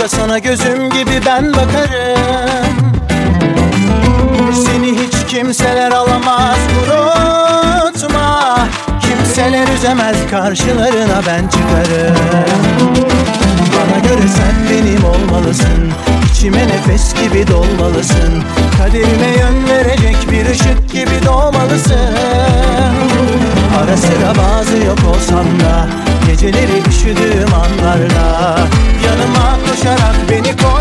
da sana gözüm gibi ben bakarım. Seni hiç kimseler alamaz unutma. Kimseler üzemez karşılarına ben çıkarım. Bana göre sen benim olmalısın. İçime nefes gibi dolmalısın. Kaderime yön verecek bir ışık gibi doğmalısın. Ara sıra bazı yok olsam da Geceleri üşüdüğüm anlarla Yanıma koşarak beni koy.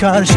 because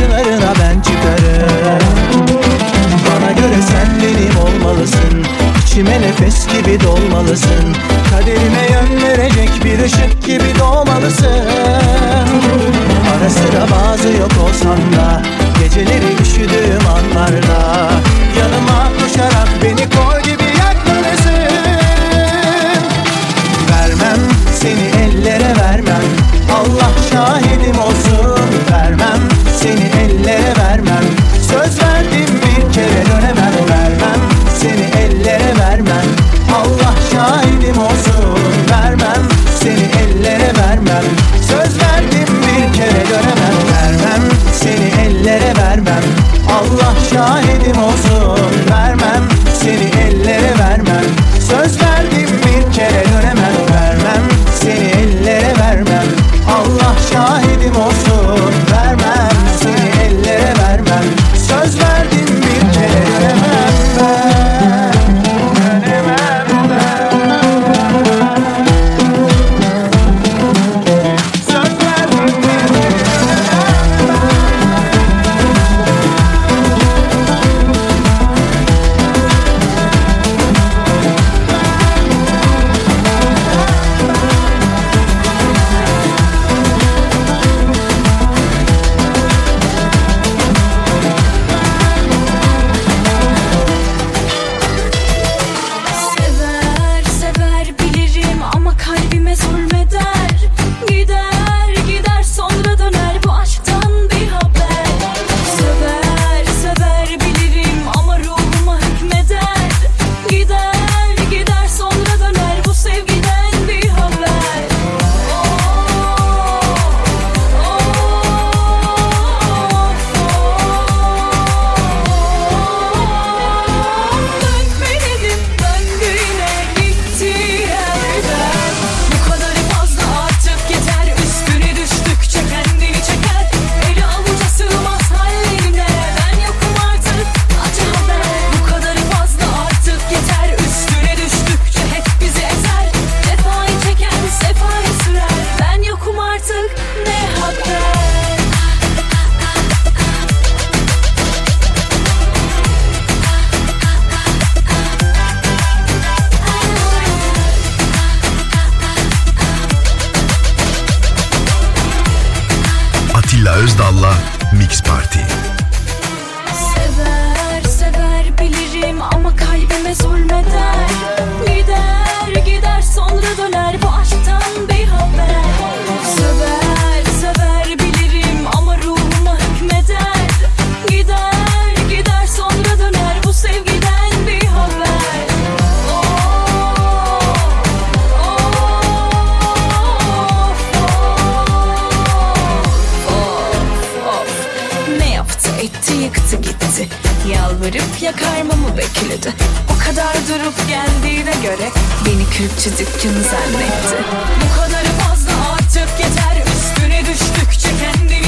Bıraktı gitti. Yalvarıp yakarmamı bekledi. O kadar durup geldiğine göre Beni külçe dükkanı zannetti. Bu kadarı fazla artık yeter. Üstüne düştükçe kendimi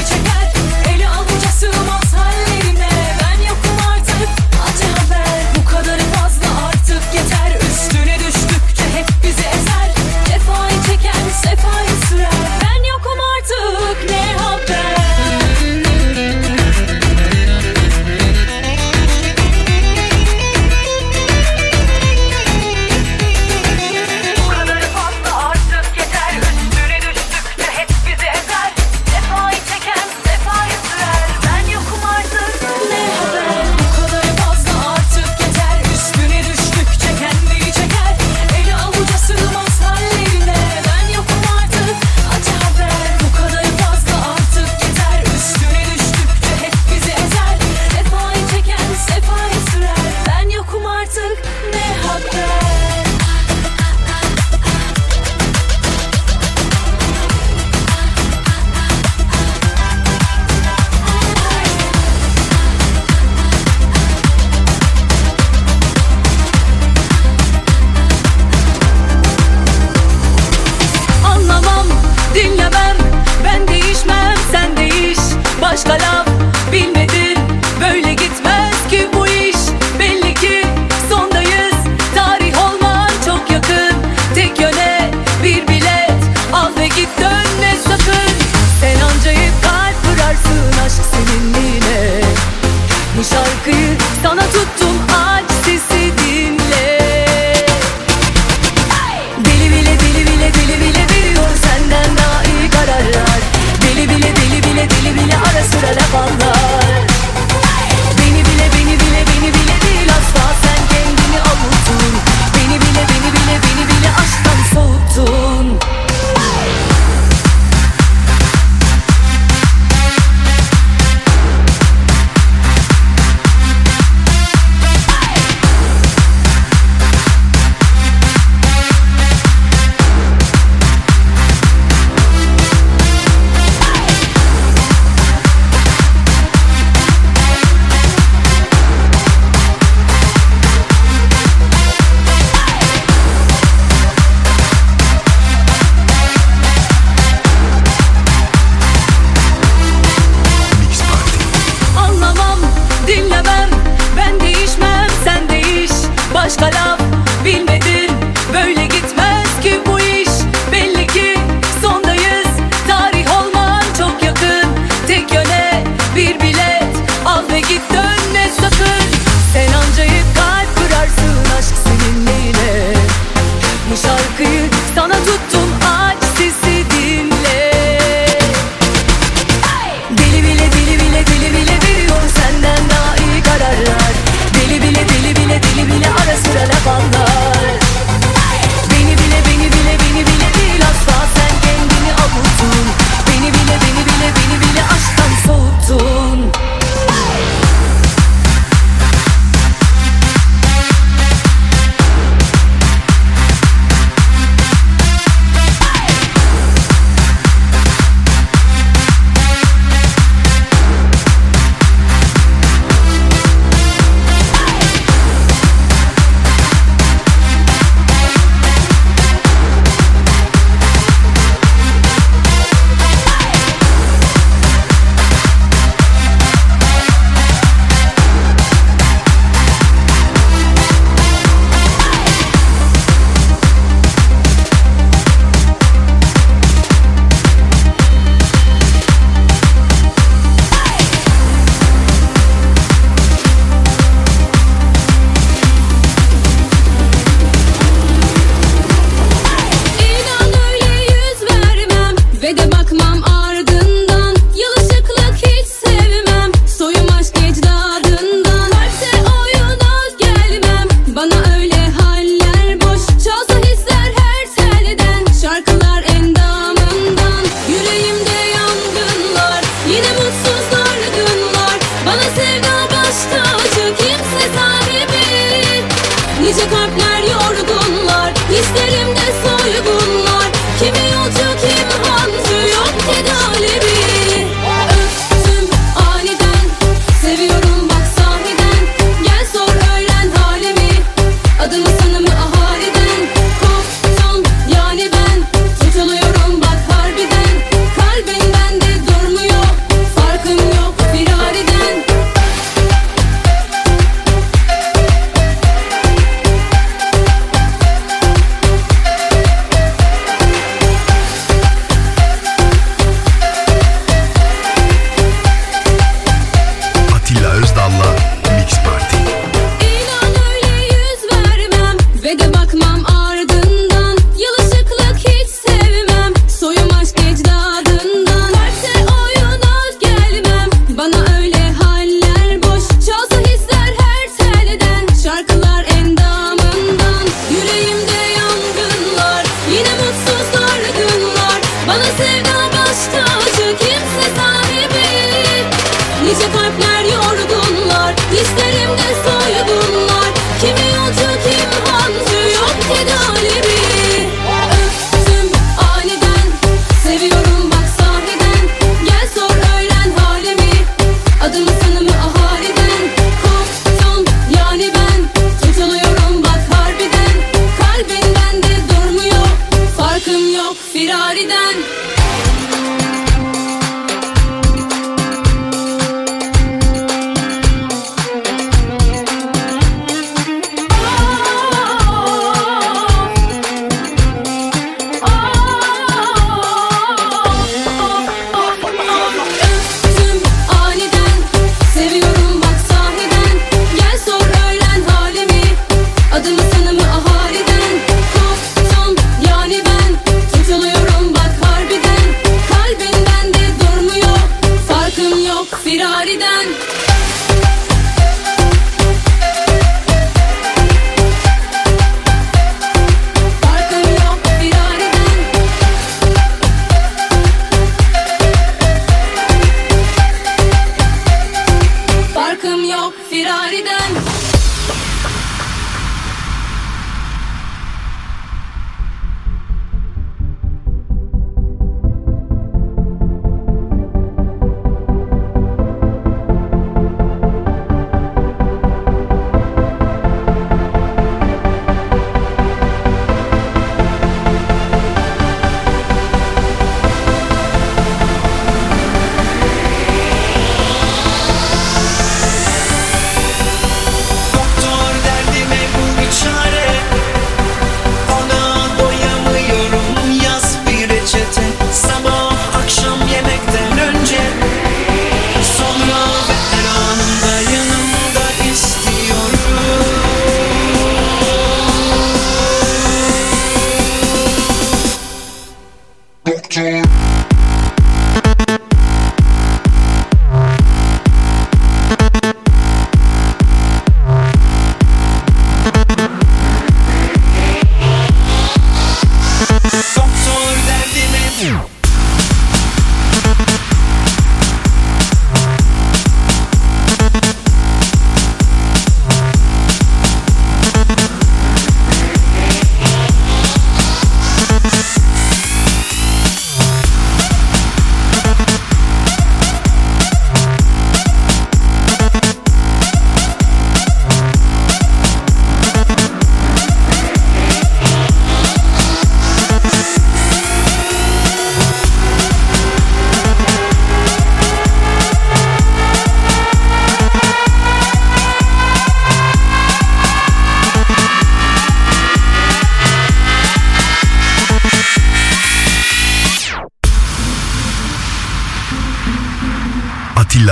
yok firariden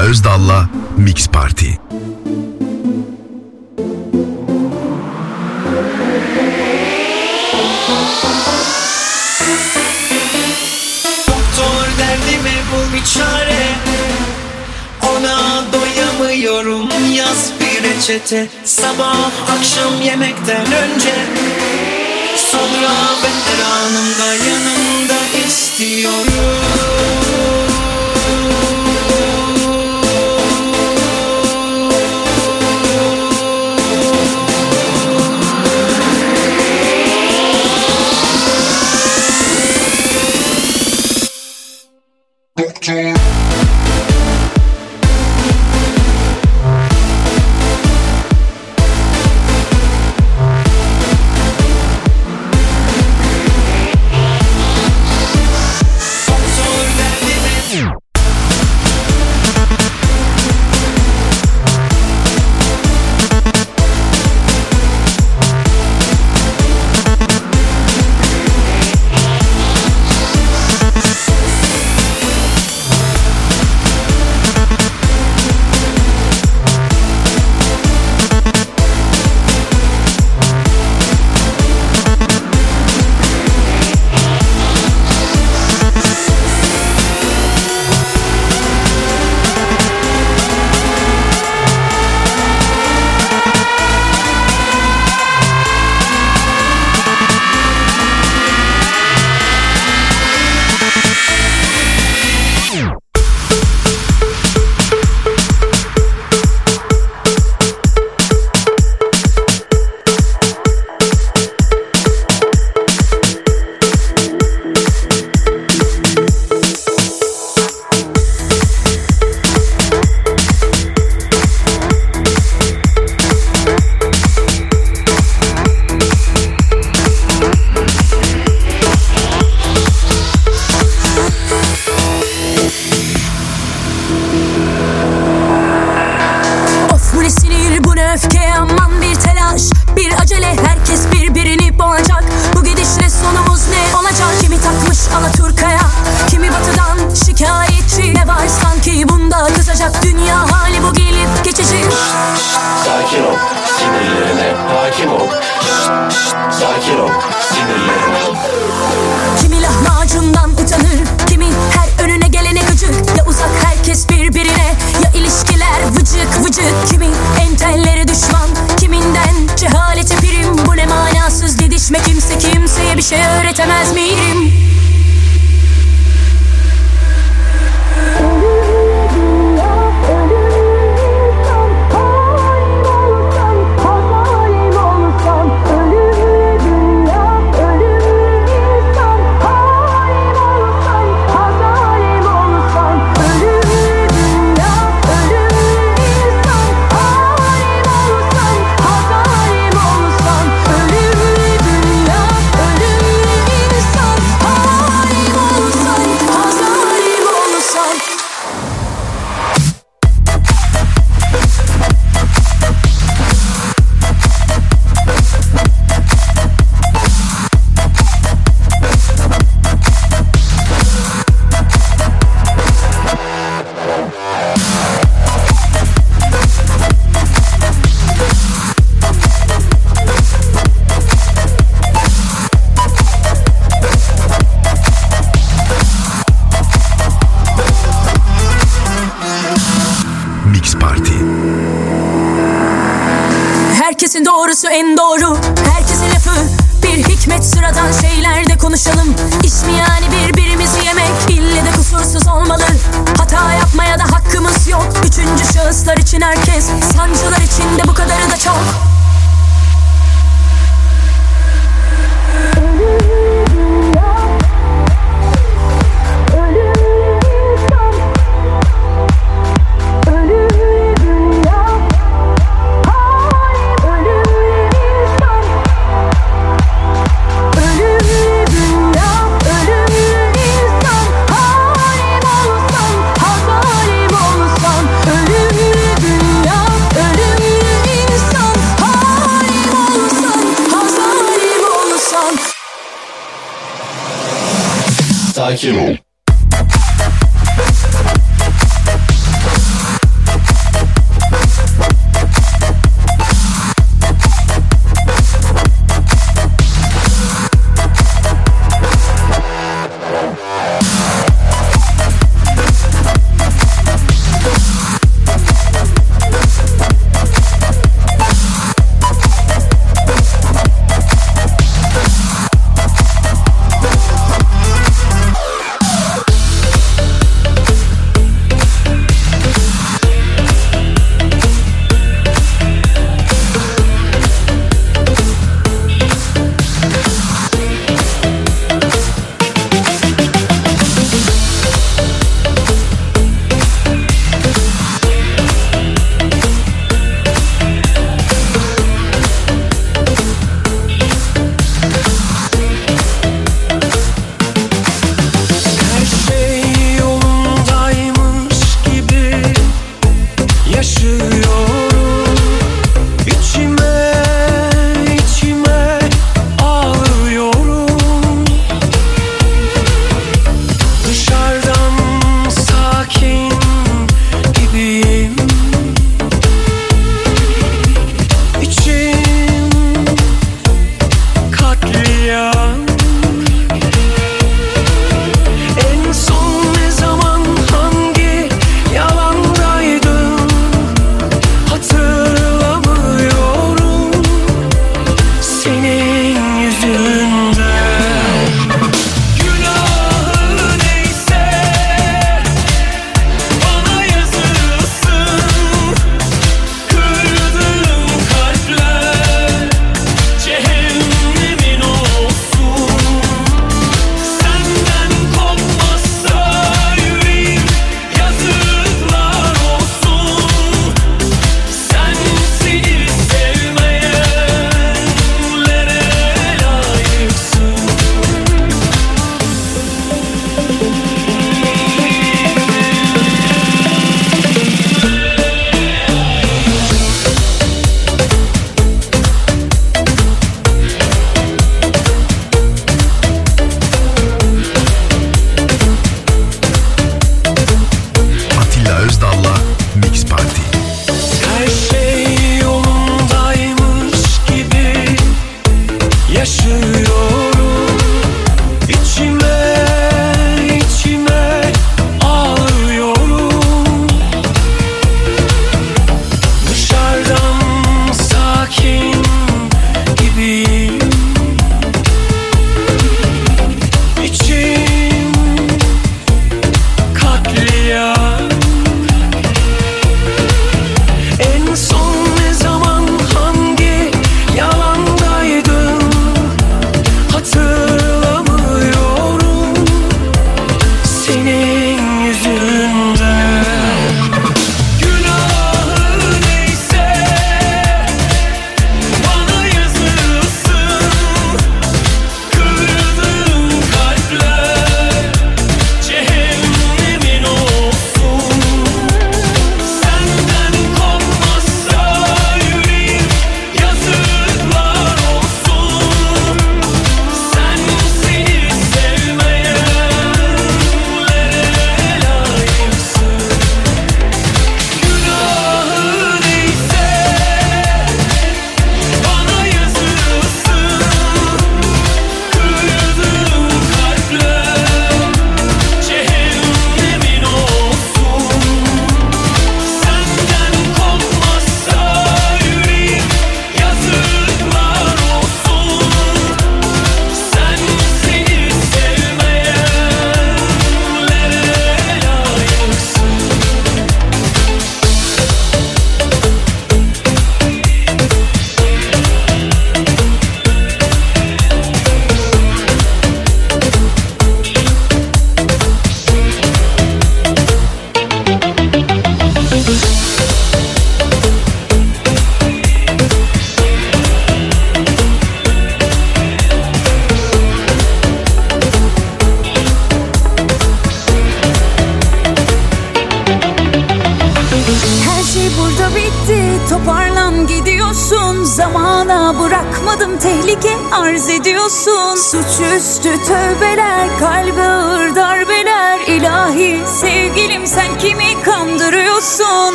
Seda Özdal'la Mix Party. Doktor derdime bul bir çare? Ona doyamıyorum. Yaz bir reçete. Sabah akşam yemekten önce. Sonra ben her anımda yanımda istiyorum.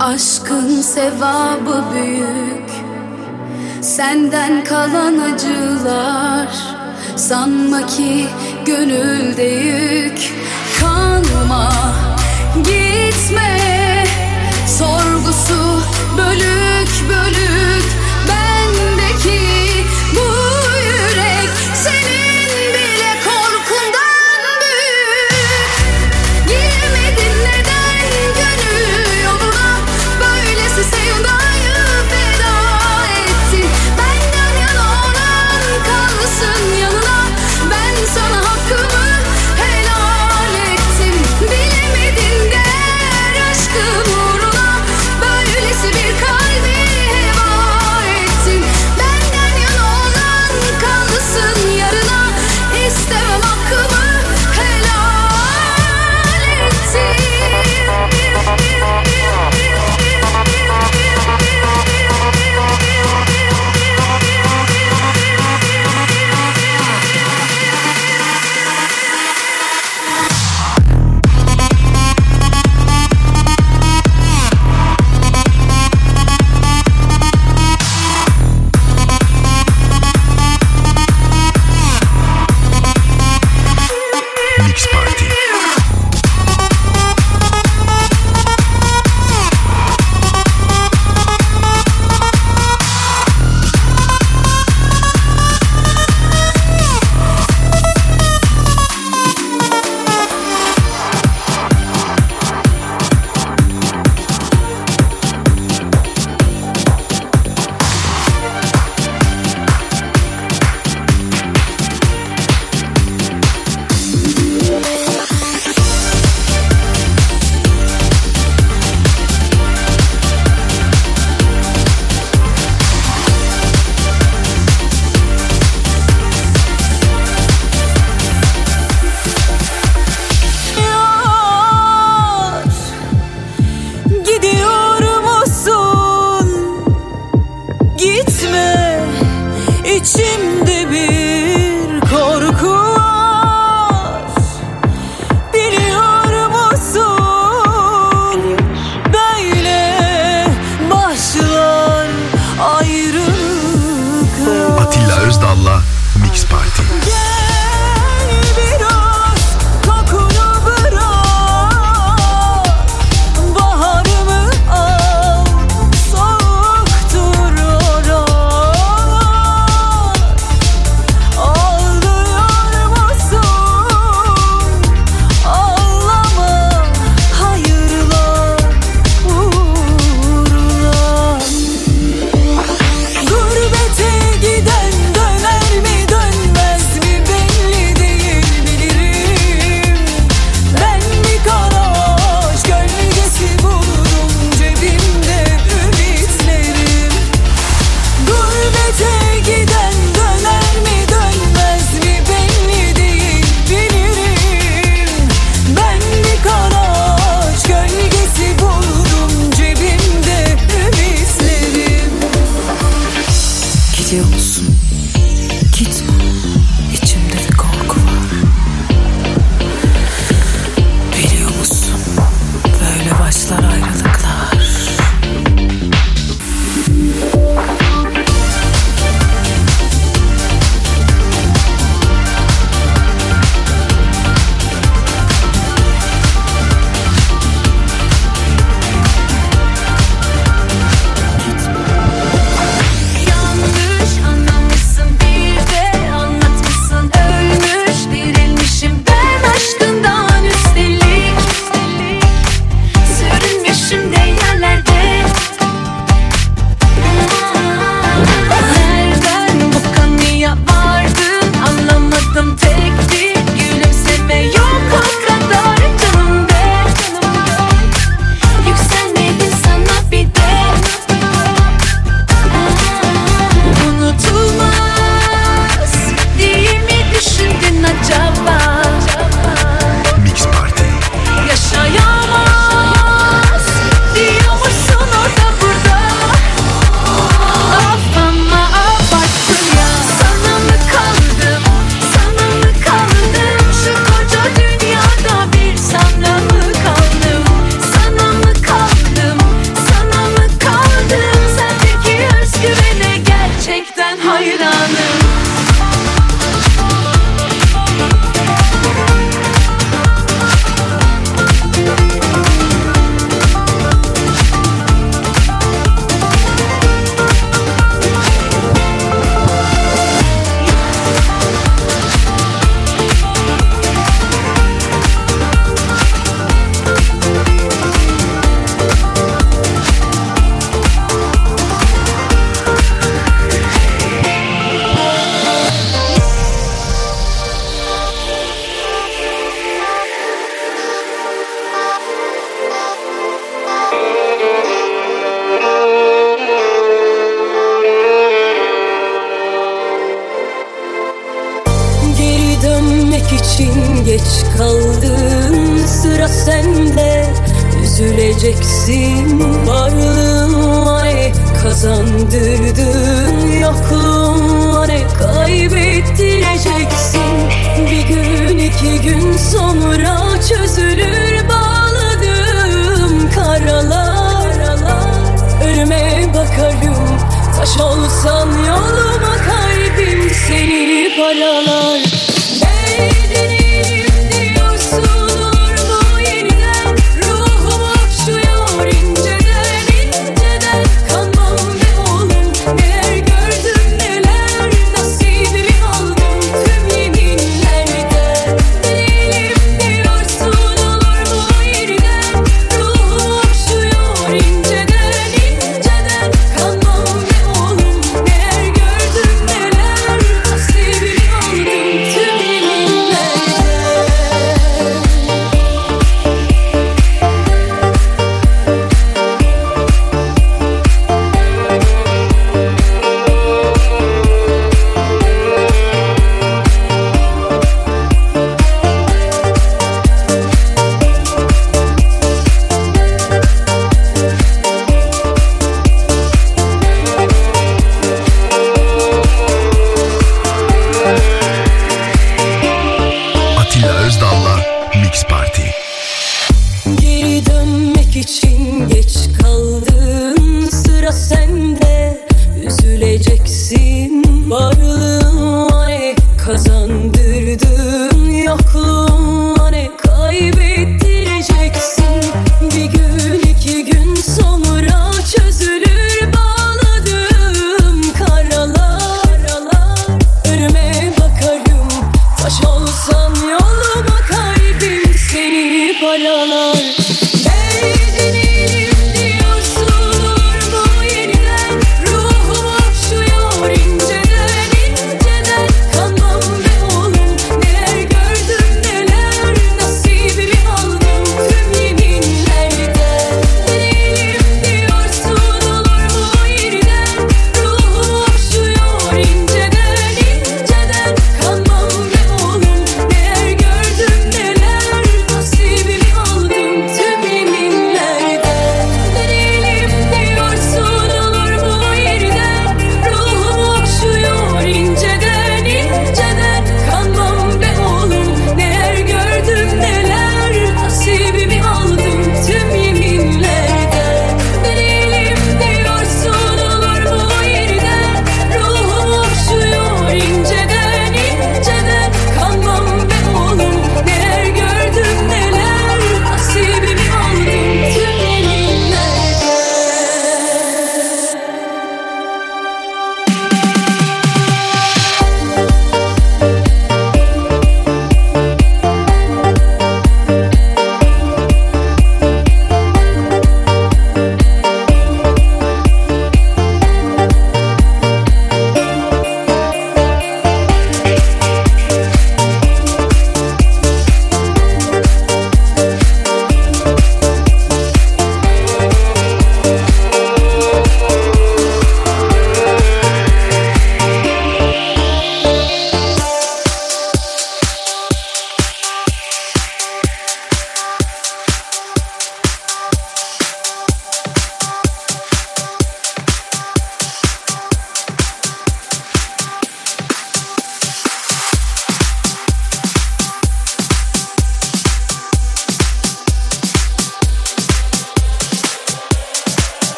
Aşkın sevabı büyük. Senden kalan acılar Sanma ki gönülde yük Kanma gitme Sorgusu bölük bölük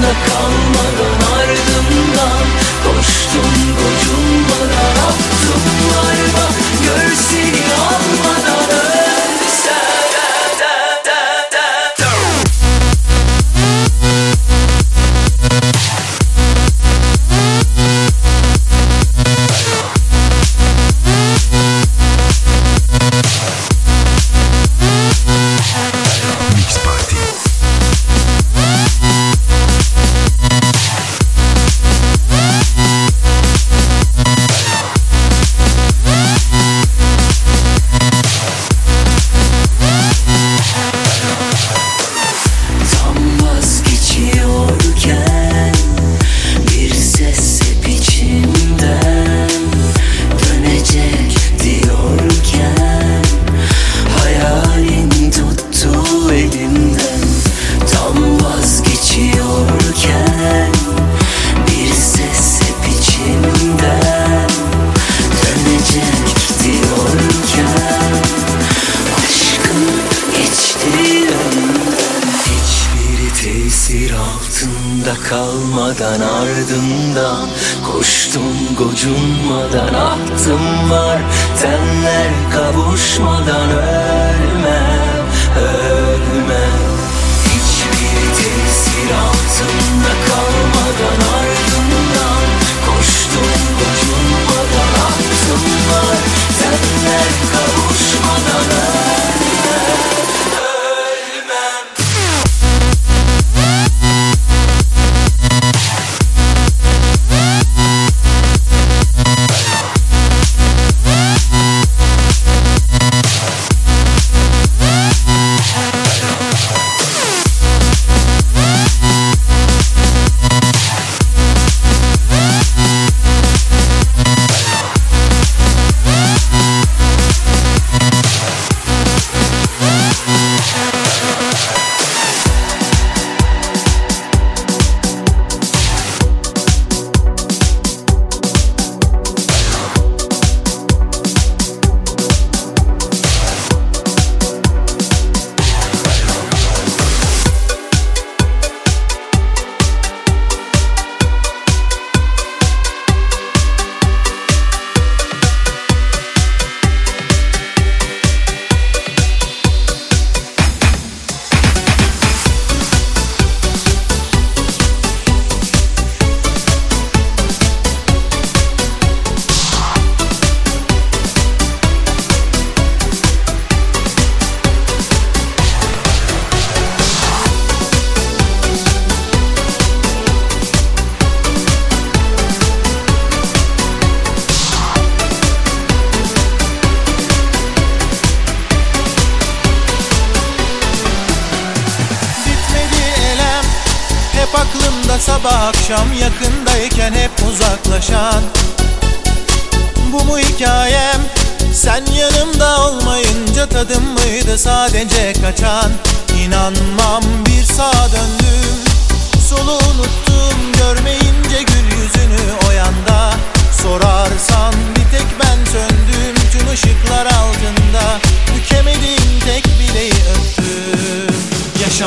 the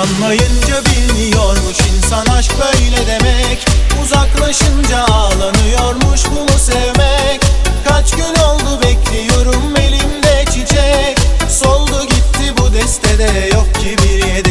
Yanmayınca bilmiyormuş insan aşk böyle demek. Uzaklaşınca ağlanıyormuş bunu sevmek? Kaç gün oldu bekliyorum elimde çiçek. Soldu gitti bu destede yok ki bir yedek.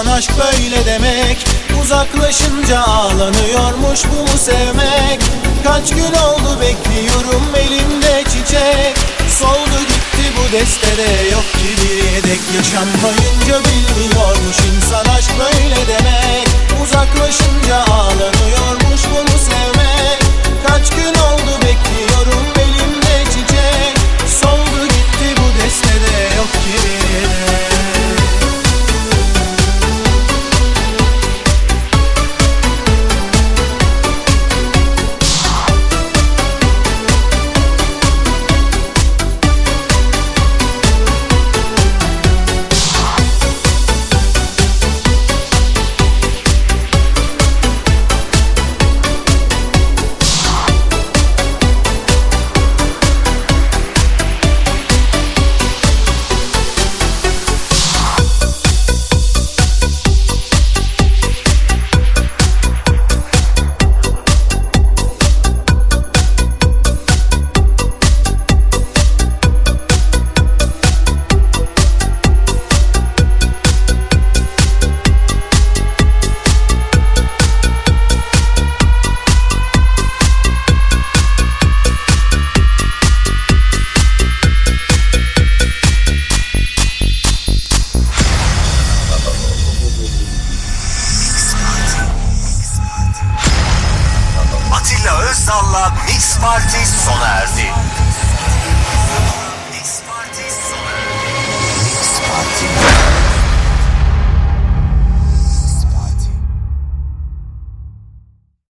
insan aşk böyle demek Uzaklaşınca ağlanıyormuş bu mu sevmek. Kaç gün oldu bekliyorum elimde çiçek. Soldu gitti bu destede yok ki bir yedek. Yaşanmayınca bilmiyormuş insan aşk böyle demek. Uzaklaşınca ağlanıyormuş bu mu sevmek. Kaç gün oldu bekliyorum elimde çiçek. Soldu gitti bu destede yok ki bir yedek